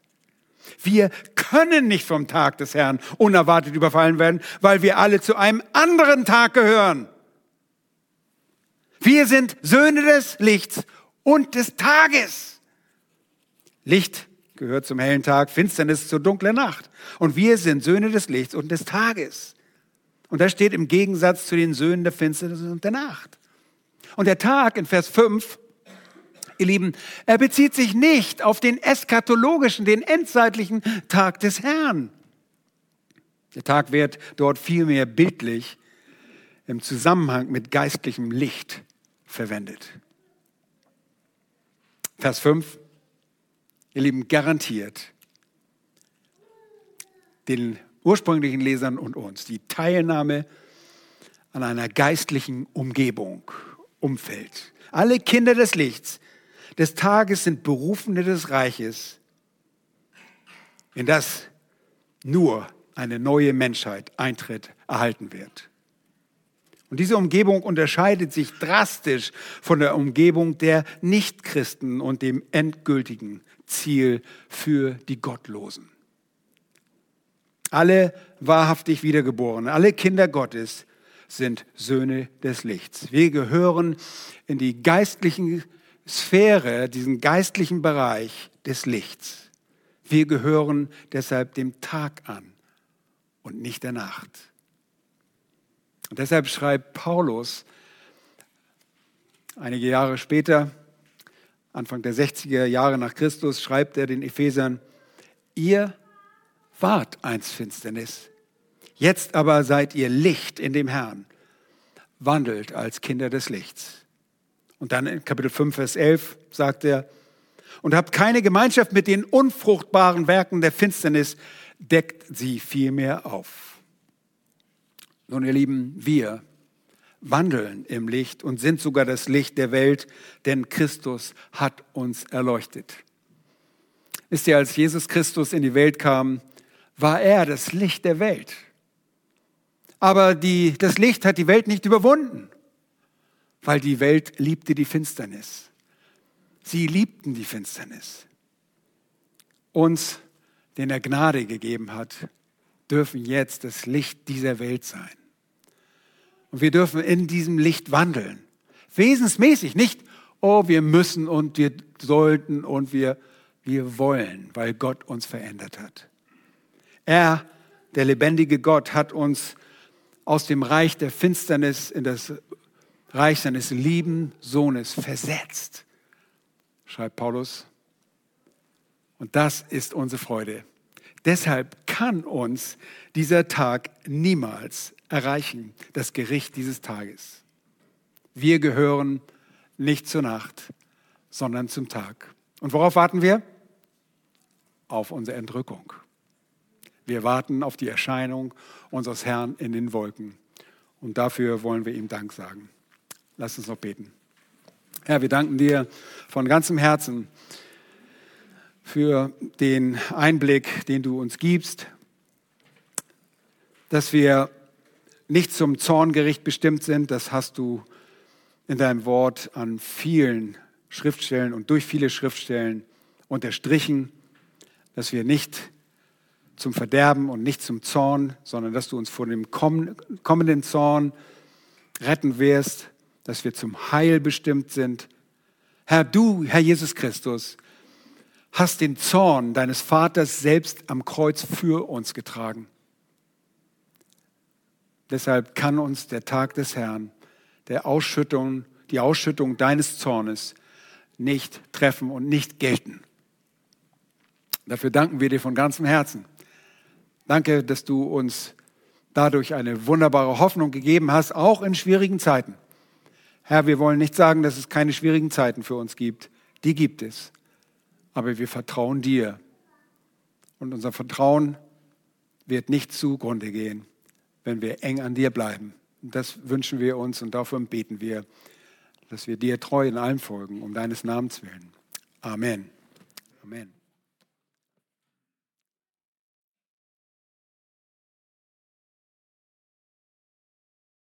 Wir können nicht vom Tag des Herrn unerwartet überfallen werden, weil wir alle zu einem anderen Tag gehören. Wir sind Söhne des Lichts und des Tages. Licht gehört zum hellen Tag, Finsternis zur dunklen Nacht. Und wir sind Söhne des Lichts und des Tages. Und das steht im Gegensatz zu den Söhnen der Finsternis und der Nacht. Und der Tag in Vers 5, ihr Lieben, er bezieht sich nicht auf den eschatologischen, den endzeitlichen Tag des Herrn. Der Tag wird dort vielmehr bildlich im Zusammenhang mit geistlichem Licht verwendet. Vers 5, ihr Lieben, garantiert den ursprünglichen Lesern und uns die Teilnahme an einer geistlichen Umgebung, Umfeld. Alle Kinder des Lichts, des Tages sind Berufene des Reiches, in das nur eine neue Menschheit Eintritt erhalten wird. Und diese Umgebung unterscheidet sich drastisch von der Umgebung der Nichtchristen und dem endgültigen Ziel für die Gottlosen. Alle wahrhaftig Wiedergeborenen, alle Kinder Gottes sind Söhne des Lichts. Wir gehören in die geistlichen Sphäre, diesen geistlichen Bereich des Lichts. Wir gehören deshalb dem Tag an und nicht der Nacht. Und deshalb schreibt Paulus einige Jahre später, Anfang der 60er Jahre nach Christus, schreibt er den Ephesern, ihr wart einst Finsternis, jetzt aber seid ihr Licht in dem Herrn, wandelt als Kinder des Lichts. Und dann in Kapitel 5, Vers 11 sagt er, und habt keine Gemeinschaft mit den unfruchtbaren Werken der Finsternis, deckt sie vielmehr auf. Nun, ihr Lieben, wir wandeln im Licht und sind sogar das Licht der Welt, denn Christus hat uns erleuchtet. Wisst ihr, als Jesus Christus in die Welt kam, war er das Licht der Welt. Aber die, das Licht hat die Welt nicht überwunden, weil die Welt liebte die Finsternis. Sie liebten die Finsternis. Uns, den er Gnade gegeben hat, dürfen jetzt das Licht dieser Welt sein. Und wir dürfen in diesem Licht wandeln. Wesensmäßig, nicht, oh, wir müssen und wir sollten und wir, wir wollen, weil Gott uns verändert hat. Er, der lebendige Gott, hat uns aus dem Reich der Finsternis in das Reich seines lieben Sohnes versetzt, schreibt Paulus. Und das ist unsere Freude. Deshalb kann uns dieser Tag niemals erreichen, das Gericht dieses Tages. Wir gehören nicht zur Nacht, sondern zum Tag. Und worauf warten wir? Auf unsere Entrückung. Wir warten auf die Erscheinung unseres Herrn in den Wolken. Und dafür wollen wir ihm Dank sagen. Lass uns noch beten. Herr, wir danken dir von ganzem Herzen für den Einblick, den du uns gibst, dass wir nicht zum Zorngericht bestimmt sind. Das hast du in deinem Wort an vielen Schriftstellen und durch viele Schriftstellen unterstrichen, dass wir nicht zum Verderben und nicht zum Zorn, sondern dass du uns vor dem kommenden Zorn retten wirst, dass wir zum Heil bestimmt sind. Herr, du, Herr Jesus Christus, hast den Zorn deines Vaters selbst am Kreuz für uns getragen. Deshalb kann uns der Tag des Herrn, der Ausschüttung, die Ausschüttung deines Zornes nicht treffen und nicht gelten. Dafür danken wir dir von ganzem Herzen. Danke, dass du uns dadurch eine wunderbare Hoffnung gegeben hast, auch in schwierigen Zeiten. Herr, wir wollen nicht sagen, dass es keine schwierigen Zeiten für uns gibt. Die gibt es. Aber wir vertrauen dir. Und unser Vertrauen wird nicht zugrunde gehen, wenn wir eng an dir bleiben. Das wünschen wir uns und dafür beten wir, dass wir dir treu in allem folgen, um deines Namens willen. Amen. Amen.